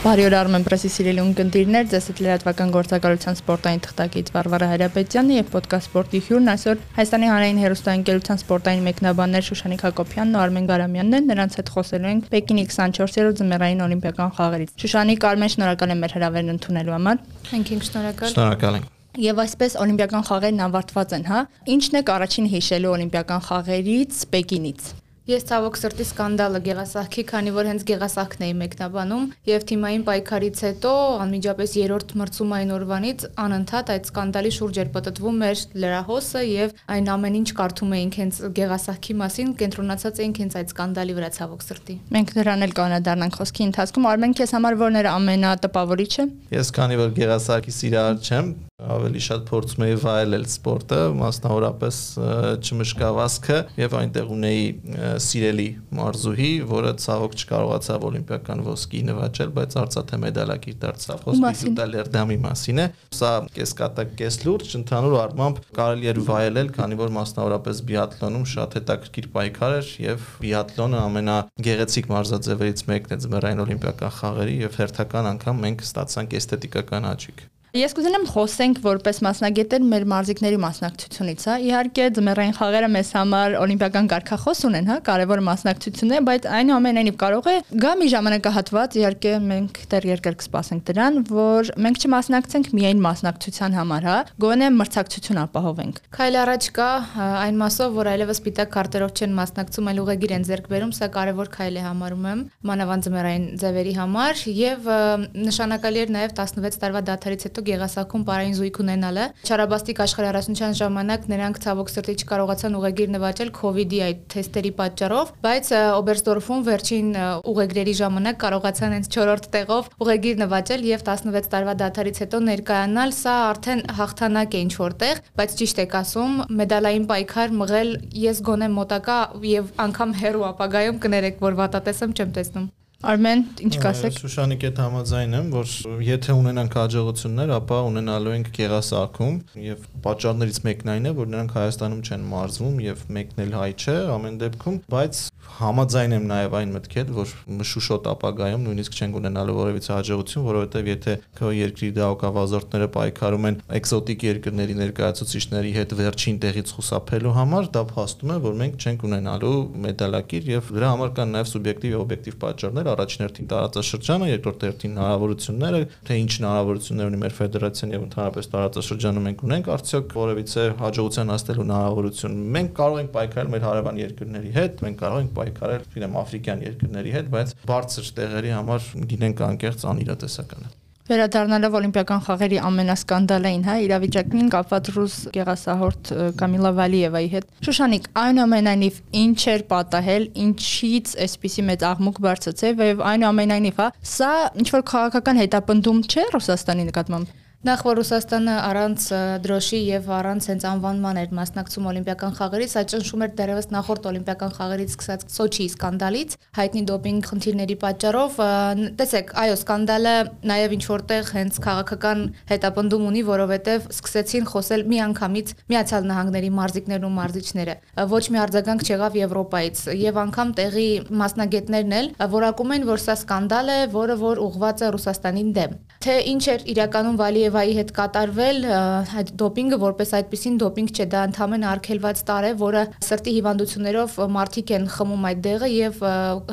Բարի օր Armen Press-ի սիրելի ունկնդիրներ, ձեզ հետ լրատվական գործակալության սպորտային թղթակից Վարվարա Հարապետյանը եւ Պոդկաստ Սպորտի հյուրն այսօր Հայաստանի հանրային հերոստանգերության սպորտային մեկնաբաններ Շուշանիկ Հակոբյանն ու Արմեն Գարամյանն են, նրանց հետ խոսելու ենք Պեկինի 24-րդ ձմեռային օլիմպիական խաղերից։ Շուշանիկ Արմեն, շնորհակալ եմ մեր հրավերն ընդունելու համար։ Մենք ենք շնորհակալ։ Շնորհակալ ենք։ Եվ այսպես օլիմպիական խաղերն ավարտված են, հա։ Ինչն է առաջին հիշելու օլիմպիական խաղերից Պեկինից։ Ես ցավոք սրտի սկանդալը գեղասահքի, քանի որ հենց գեղասահքն էի մեկնաբանում եւ թիմային պայքարից հետո անմիջապես երրորդ մրցումային օրվանից անընդհատ այդ սկանդալի շուրջ էր պատտվում մեր լրահոսը եւ այն ամեն ինչ կարդում էինք հենց գեղասահքի մասին, կենտրոնացած էինք հենց այդ սկանդալի վրա ցավոք սրտի։ Մենք դրան էլ կանադառնանք խոսքի ընթացքում։ Արմեն քեզ համար որն էր ամենատպավորիչը։ Ես քանի որ գեղասահքի սիրահար չեմ, ավելի շատ փորձում էի վայելել սպորտը, մասնավորապես չմշկավազքը եւ այնտեղ ունեի սիրելի մարզուհի, որը ցավոք չկարողացավ օլիմպիական ոսկի նվաճել, բայց արծաթե մեդալակիր դարձավ։ Խոսքի Լերդամի մասին? Է։ Սա կեսկատակ կես լուրջ, ընդհանուր առմամբ կարելի էր վայելել, քանի որ մասնավորապես բիաթլոնում շատ հետաքրքիր պայքար էր եւ բիաթլոնը ամենագեղեցիկ մարզաձևերից մեկն է ձմեռային օլիմպիական խաղերի եւ հերթական անգամ մենք ստացանք էսթետիկական աճիկ։ Ես կուզենամ խոսենք որպես մասնագետեր մեր մարզիկների մասնակցությունից, հա։ Իհարկե ձմեռային խաղերը մեզ համար օլիմպիական կարգախոս ունեն, հա, կարևոր մասնակցություն է, բայց այնուամենայնիվ կարող է գա մի ժամանակահատված, իհարկե մենք դեռ երկար կսպասենք դրան, որ մենք չմասնակցենք միայն մասնակցության համար, հա, գոնե մրցակցություն ապահովենք։ Քայլ առաջ կա այն մասով, որ այլևս սպիտակ քարտերով չեն մասնակցում, այլ ուղեգիր են ձեռք բերում, սա կարևոր քայլ է համարում եմ մանավանդ ձմեռային ձևերի համար եւ նշանակալի էր նաեւ 16 տարվա դաթարից հետո հետո Գեղասակում պարային զույգ ունենալը։ Չարաբաստիկ աշխարհարասնության ժամանակ նրանք ցավոք սրտի չկարողացան ուղեգիր նվաճել իդի այդ թեստերի պատճառով, բայց Օբերստորֆում վերջին ուղեգրերի ժամանակ կարողացան հենց 4-րդ տեղով ուղեգիր նվաճել եւ 16 տարվա դաթարից հետո ներկայանալ, սա արդեն հաղթանակ է ինչ որտեղ, բայց ճիշտ եք ասում, մեդալային պայքար մղել ես գոնե մոտակա եւ անգամ հերո ապագայում կներեք, որ վատատեսեմ չեմ տեսնում։ Արմեն, ինչ կասեք։ Շուշանիկ հետ համաձայն եմ, որ եթե ունենանք հաջողություններ, ապա ունենալու ենք գեղասակում եւ պատճառներից մեկն այն է, որ նրանք Հայաստանում չեն մարզվում եւ մեկն էլ հայ չէ ամեն դեպքում, բայց համաձայն եմ նաև այն մտքել, որ մշուշոտ ապագայում նույնիսկ չենք ունենալու որևիցե հաջողություն, որովհետև եթե քո երկրի դահոկավազորդները պայքարում են էկզոտիկ երկրների ներկայացուցիչների հետ վերջին տեղից խուսափելու համար, դա փաստում է, որ մենք չենք ունենալու մեդալակիր եւ դրա համար կան նաև սուբյեկտիվ եւ օբյեկտիվ պատճառներ, առաջին հերթին տարածաշրջանը, երկրորդ հերթին հնարավորությունները, թե ինչ հնարավորություններ ունի մեր ֆեդերացիան եւ ընդհանրապես տարածաշրջանը մենք ունենք արդյոք որևիցե հաջողության հասնելու հնարավորություն։ Մենք կարող ենք պայքարել մեր հարևան երկրների հետ, մենք կարող ենք պայքարել, գիտեմ, աֆրիկյան երկրների հետ, բայց բարձր տեղերի համար գինենք անկեղծ անիրատեսական է։ Վերադառնալով օլիմպիական խաղերի ամենասկանդալային, հա, իրավիճակին կապված ռուս գեղասահորդ Կամիլա Վալիևայի հետ։ Շուշանիկ, այնուամենայնիվ ինչ էր պատահել, ինչից այսպիսի մեծ աղմուկ բարձրացավ եւ այնուամենայնիվ, հա, սա ինչ որ քաղաքական հետապնդում չէ Ռուսաստանի նկատմամբ։ Նախ որ Ռուսաստանը առանց դրոշի եւ առանց հենց անվանման էր մասնակցում օլիմպիական խաղերից, այդ ճնշում էր դեռևս նախորդ օլիմպիական խաղերից սկսած Սոչիի սկանդալից, հայտնի դոպինգ խնդիրների պատճառով։ Տեսեք, այո, սկանդալը նաեւ ինչ որտեղ հենց քաղաքական հետապնդում ունի, որովհետեւ սկսեցին խոսել միանգամից Միացյալ Նահանգների մարզիկներն ու մարզիչները։ Ոչ մի արձագանք չեղավ Եվրոպայից եւ անգամ տեղի մասնագետներն էլ որակում են, որ սա սկանդալ է, որը որ ուղղված է Ռուսաստանին դեմ։ Թե ինչ էր իրականում Վալիև Եվայի հետ կատարվել այդ դոպինգը որպես այդպեսին դոպինգ չէ, դա ընդհանրեն արգելված տար է, որը սրտի հիվանդություններով մարդիկ են խմում այդ դեղը եւ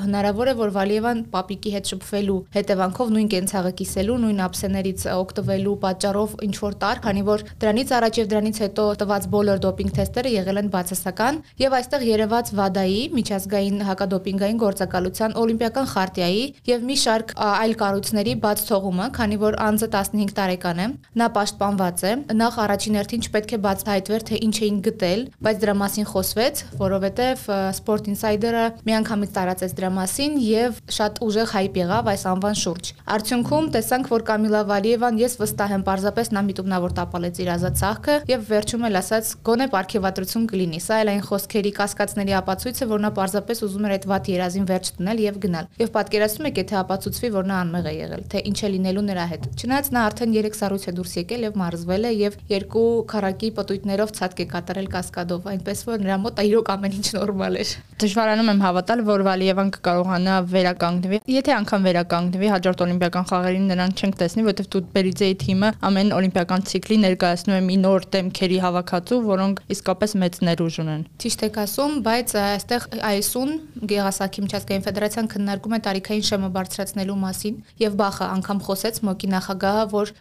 հնարավոր է որ Վալիևան պապիկի հետ շփվելու հետևանքով նույն կենցաղը կիսելու, նույն ափսեներից օգտվելու պատճառով ինչ որ տար, քանի որ դրանից առաջ եւ դրանից հետո տված բոլոր դոպինգ թեստերը եղել են բացասական եւ այստեղ երևաց ՎԱԴԱ-ի միջազգային հակադոպինգային գործակալության օլիմպիական խարտիայի եւ մի շարք այլ կառույցների բաց թողումը, քանի որ անձը 15 տարեկան է նա պաշտպանված է։ Նախ առաջին հերթին չպետք է բացահայտվեր, թե ինչ էին գտել, բայց դրա մասին խոսվեց, որովհետև Sport Insider-ը միանգամից տարածեց դրա մասին եւ շատ ուժեղ հայպ եղավ այս անվան շուրջ։ Արդյունքում տեսանք, որ Կամիլա Վալիևան ես վստահ եմ, parzapes նա միտումնավոր տապալեց իր ազատ ցաղքը եւ վերջում էլ ասաց գոնե ապարքեվատրություն կլինի։ Սա էլ այն խոսքերի կասկածների ապացույց է, որ նա parzapes ուզում էր այդ վատ երազին վերջ տնել եւ գնալ։ Եվ պատկերացնում եք, եթե ապացուցվի, որ նա անմեղ է եղել, թե ինչ է լինելու նրա հետ։ Չնայած նա արդեն 3 նորից է դուրս եկել եւ մարզվել է եւ երկու քարակի պտույտներով ցածկ է կատարել կասկադով, այնպես որ նրա մոտ իրոք ամեն ինչ նորմալ էր։ Դժվարանում եմ հավատալ, որ Վալիևան կկարողանա վերականգնվի։ Եթե անգամ վերականգնվի հաջորդ օլիմպիական խաղերին նրան չենք տեսնի, որովհետև Տուտբերիձեի թիմը ամեն օլիմպիական ցիկլի ներկայացնում է մի նոր դեմքերի հավաքածու, որոնք իսկապես մեծ ներուժ ունեն։ Ճիշտ եք ասում, բայց այստեղ այսուն Գեղասակի միջազգային ֆեդերացիան քննարկում է տարիքային շեմը բարձրացնելու մասին եւ Բախը անգամ խոսեց ՄՕԿ-ի նախագահը, որ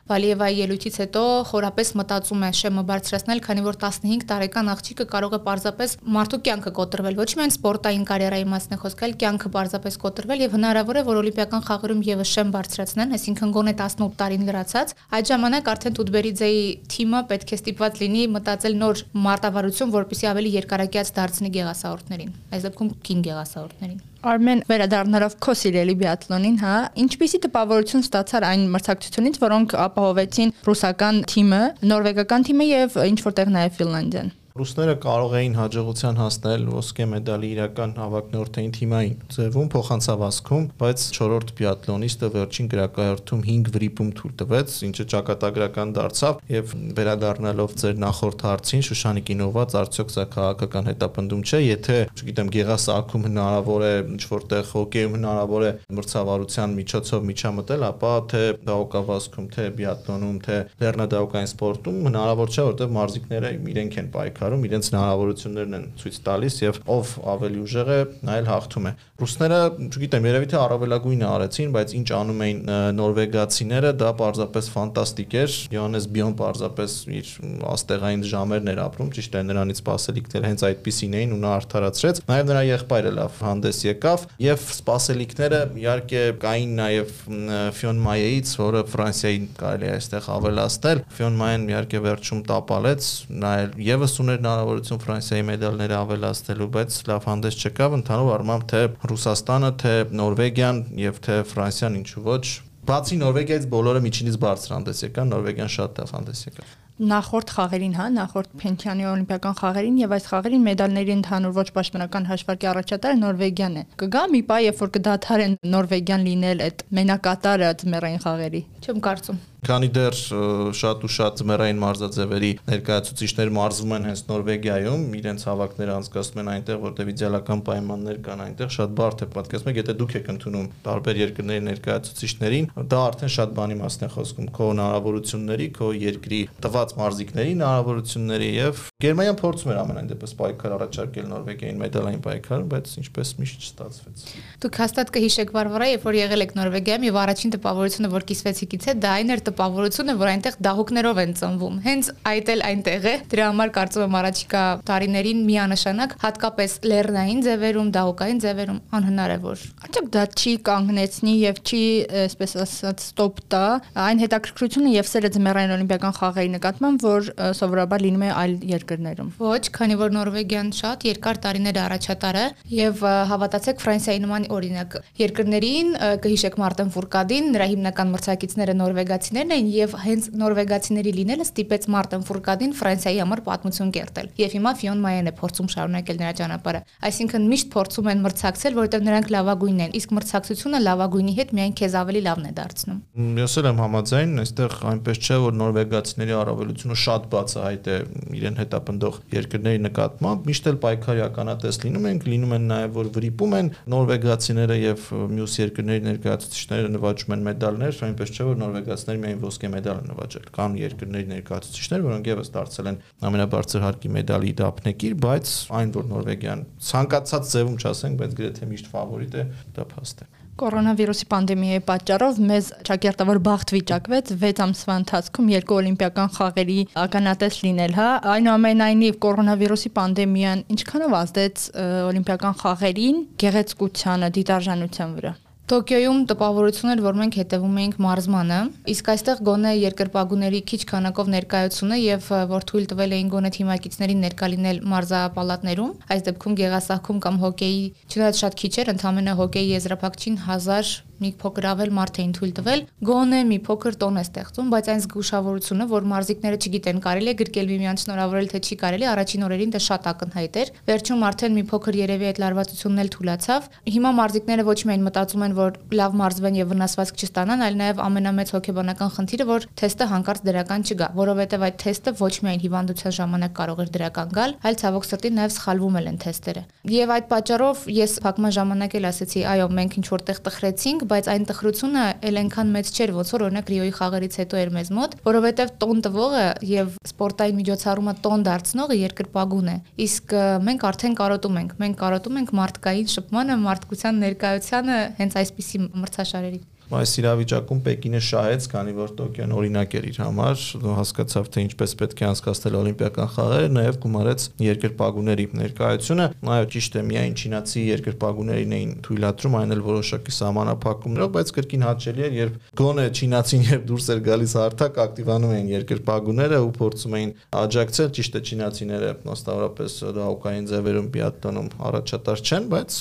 Վալիևայի ելույթից հետո խորապես մտածում է շեմը բարձրացնել, քանի որ 15 տարեկան աղջիկը կարող է պարզապես մարդու կյանքը կոտրվել, ոչ միայն սպորտային կարիերայի մասն է խոսքը, այլ կյանքը պարզապես կոտրվել եւ հնարավոր է, որ օլիմպիական խաղերում եւս շեմ բարձրացնեն, այսինքն գոնե 18 տարին լրացած։ Այդ ժամանակ արդեն Տուտբերիձեի թիմը պետք է ստիպված լինի մտածել նոր մարտավարություն, որպեսզի ավելի երկարակյաց դարձնի գեղասահորտներին։ Այս դեպքում կին գեղասահորտներին։ Արմեն վերադառնալով քո սիրելի բիաթլոնին, հա, ինչպիսի տպավորություն ստացար այն մրցակցությունից, որոնք ապահովեցին ռուսական թիմը, նորվեգական թիմը եւ ինչ որտեղ նաեւ Ֆինլանդիան։ Ռուսները կարող էին հաջողության հասնել ոսկե մեդալի իրական հավակնորդային թիմային ձևում փոխանցավազքում, բայց 4-րդ բիատլոնիստը վերջին գրակայորդում 5 վրիպում թույլ տվեց, ինչը ճակատագրական դարձավ եւ վերադառնալով ձեր նախորդ հարցին Շուշանիկ ինովաց արդյոք սա քաղաքական հետապնդում չէ, եթե, չգիտեմ, Գեղասակում հնարավոր է ինչ որտեղ հոկեյում հնարավոր է մրցավարության միջոցով միջամտել, ապա թե դահոկավազքում, թե բիատլոնում, թե լեռնադահոկային սպորտում հնարավոր չէ, որտեղ մարզիկները իրենք են պայքարում պայքարում իրենց հնարավորություններն են ցույց տալիս եւ ով ավելի ուժեղ է, նա էլ հաղթում է։ Ռուսները, չգիտեմ, երևի թե առավելագույնը արեցին, բայց ինչ անում էին նորվեգացիները, դա պարզապես ֆանտաստիկ էր։ Յոհանես Բիոն պարզապես իր աստեղային ժամերն էր ապրում, ճիշտ է, նրանից սպասելիքները հենց այդպեսին էին ու նա արդարացրեց։ Նաեւ նրա եղբայրը լավ հանդես եկավ եւ սպասելիքները իհարկե կային նաեւ Ֆիոն Մայեից, որը Ֆրանսիայի կարելի է այստեղ ավելացնել։ Ֆիոն Մայեն իհարկե վերջում տապալեց, նա եւս ուներ ուներ հնարավորություն Ֆրանսիայի մեդալները ավելացնելու, բայց լավ հանդես չեկավ ընդհանուր առմամբ թե Ռուսաստանը, թե Նորվեգիան եւ թե Ֆրանսիան ինչու ոչ Բացի Նորվեգիայից բոլորը միջինից բարձր հանդես եկան, Նորվեգիան շատ լավ հանդես եկավ նախորդ խաղերին, հա, նախորդ Փենչյանի օլիմպիական խաղերին եւ այս խաղերին մեդալների ընդհանուր ոչ պաշտպանական հաշվարկի առաջատարը Նորվեգիան է։ Կգա մի պահ, երբ որ կդադարեն Նորվեգիան լինել այդ մենակատարը ձմեռային խաղերի։ Չեմ կարծում քանի դեռ շատ ու շատ ձմեռային մարզաձևերի ներկայացուցիչներ մարզվում են հենց Նորվեգիայում, իրենց հավաքները անցկացնում են այնտեղ, որտեղ իդեալական պայմաններ կան այնտեղ, շատ բարդ է պատկերացնում եթե դուք եք ընդունում տարբեր երկրների ներկայացուցիչներին, դա արդեն շատ բանի մասն է խոսքում, քո հնարավորությունների, քո երկրի տված մարզիկների հնարավորությունների եւ Գերմանիան փորձում էր ամենայն դեպս պայքար առաջարկել Նորվեգիային մեդալային պայքարում, բայց ինչպես միշտ չստացվեց։ Դուք հաստատ կհիշեք Վարվարա, երբ որ եղել եք Նորվեգիայում եւ առաջին տպավորությունը, որ կիսվեցիքից է, դա այն էր տպավորությունը, որ այնտեղ դահուկներով են ծնվում։ Հենց այդ էլ այնտեղ է։ Դրա համար կարծում եմ առաջիկա տարիներին միանշանակ հատկապես լեռնային ձևերում, դահուկային ձևերում անհնար է որ։ Աճակ դա չի կանգնեցնի եւ չի, այսպես ասած, ստոպ տա այն հետաքրքրությունը եւ սերը ձմեռային օլիմպիական խաղերի նկատմամբ, որ սովորաբար լինում է այլ երկրներում։ Ոչ, քանի որ Նորվեգիան շատ երկար տարիներ առաջատար է եւ հավատացեք Ֆրանսիայի նման օրինակ երկրներին կհիշեք Մարտեն Ֆուրկադին, նրա հիմնական մրցակիցները նորվեգացիներ նորվեգացիներն էին եւ հենց նորվեգացիների լինելը ստիպեց Մարտեն Ֆուրկադին Ֆրանսիայի համար պատմություն կերտել։ Եվ հիմա Ֆիոն Մայեն է փորձում շարունակել նրա ճանապարհը։ Այսինքն միշտ փորձում են մրցակցել, որովհետեւ նրանք լավագույնն են, իսկ մրցակցությունը լավագույնի հետ միայն քեզ ավելի լավն է դարձնում։ Ես էլ եմ համաձայն, այստեղ այնպես չէ, որ նորվեգացիների առավելությունը շատ բացահայտ է իրեն հետապնդող երկրների նկատմամբ, միշտ էլ պայքարականատես լինում ենք, լինում են նաև որ վրիպում են նորվեգացիները եւ մյուս երկրների ներկայացուցիչները նվաճում են մեդալներ, այնպես չէ որ նորվեգացիները միայն ոսկե մեդալ նվաճել։ Կան երկրների ներկայացուցիչներ, որոնք եւս դարձել են ամենաբարձր հարկի մեդալի դափնեկիր, բայց այն որ Նորվեգիան ցանկացած ձևում չասենք, բայց գրեթե միշտ ֆավորիտ է, դա փաստ է։ Կորոնավիրուսի պանդեմիայի պատճառով մեզ ճակերտավոր բախտ վիճակվեց 6 ամսվա ընթացքում երկու օլիմպիական խաղերի ականատես լինել, հա։ Այնուամենայնիվ կորոնավիրուսի պանդեմիան ինչքանով ազդեց օլիմպիական խաղերին, գեղեցկությանը, դիտարժանության վրա։ Տոկիոյում տպավորություն էր, որ մենք հետևում էինք մարզմանը, իսկ այստեղ գոնե երկրպագուների քիչ քանակով ներկայությունը եւ որ թույլ տվել էին գոնե թիմակիցներին ներկա լինել մարզապալատներում, այս դեպքում Գեղասահքում կամ հոկեյի, չնայած շատ քիչ էր, ընդամենը հոկեյի եզրափակչին 1000 մի փոքր ավել մարդ էին թույլ տվել, գոնե մի փոքր տոն է ստեղծում, բայց այն զգուշավորությունը, որ մարզիկները չգիտեն կարելի է գրկել միմյանց շնորհավորել թե չի կարելի, առաջին օրերին դա շատ ակնհայտ էր։ Վերջում արդեն մի փոքր երևի այդ լարվածությունն էլ թուլացավ։ Հիմա մարզիկները ոչ միայն մտածում են, որ լավ մարզվեն եւ վնասվածք չստանան, այլ նաեւ ամենամեծ հոգեբանական խնդիրը, որ թեստը հանկարծ դրական չգա, որովհետեւ այդ թեստը ոչ միայն հիվանդության ժամանակ կարող էր դրական գալ, այլ ցավոք սրտի նաեւ սխալվում են թեստերը։ Եվ այդ պատճառով ես փակման ժամանակ էլ ասացի, այո, մենք ինչ որտեղ տխրեցինք, բայց այն տխրությունը էլ այնքան մեծ չէր, ոնց որ օրինակ Ռիոյի խաղերից հետո էր մեզ մոտ, որովհետեւ տոն տվողը եւ սպորտային միջոցառումը տոն դարձնողը երկրպագուն է։ Իսկ մենք արդեն կարոտում ենք, մենք կարոտում ենք մարդկային շփմանը, մարդկության ներկայությանը հենց այսպիսի մրցաշարերի Այս իրավիճակում Պեկինը շահեց, քանի որ Տոկիոն օրինակ էր իր համար, հասկացավ թե ինչպես պետք է անցկացնել օլիմպիական խաղերը, նաև գումարեց երկրպագուների ներկայությունը։ Այո, ճիշտ է, միայն չինացի երկրպագուներին էին թույլատրում, այն էլ որոշակի սահմանափակումներով, բայց կրկին հաճելի էր, երբ գոնե չինացին երբ դուրս էր գալիս հարթակ, ակտիվանում էին երկրպագուները ու փորձում էին աջակցել, ճիշտ է, չինացիները մասնավորապես դահուկային ձևերում բիատլոնում առաջատար չեն, բայց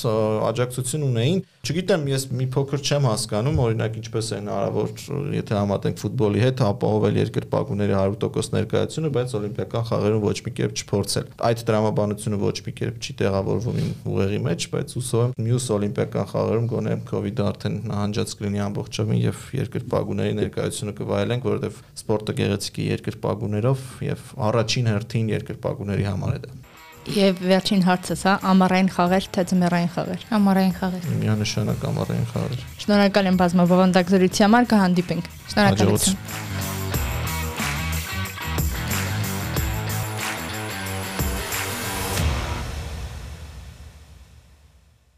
աջակցություն ունեին Չգիտեմ, ես մի փոքր չեմ հասկանում, օրինակ ինչպես է հնարավոր, եթե համատենք ֆուտբոլի հետ, ապահովել երկրպագուների 100% ներկայությունը, բայց օլիմպիական խաղերում ոչ մի կերպ չփորձել։ Այդ դրամաբանությունը ոչ մի կերպ չի տեղավորվում իմ ուղեղի մեջ, բայց հուսով եմ մյուս օլիմպիական խաղերում գոնե COVID-ը արդեն նահանջած կլինի ամբողջովին եւ երկրպագուների ներկայությունը կվայելենք, որովհետեւ սպորտը գեղեցիկ է երկրպագուներով եւ առաջին հերթին երկրպագուների համար է դա։ Եվ վերջին հարցս, հա, ամառային խաղեր թե ձմեռային խաղեր։ Ամառային խաղեր։ Միանշանակ ամառային խաղեր։ Շնորհակալ եմ բազմաբովանդակ զրույցի համար, կհանդիպենք։ Շնորհակալություն։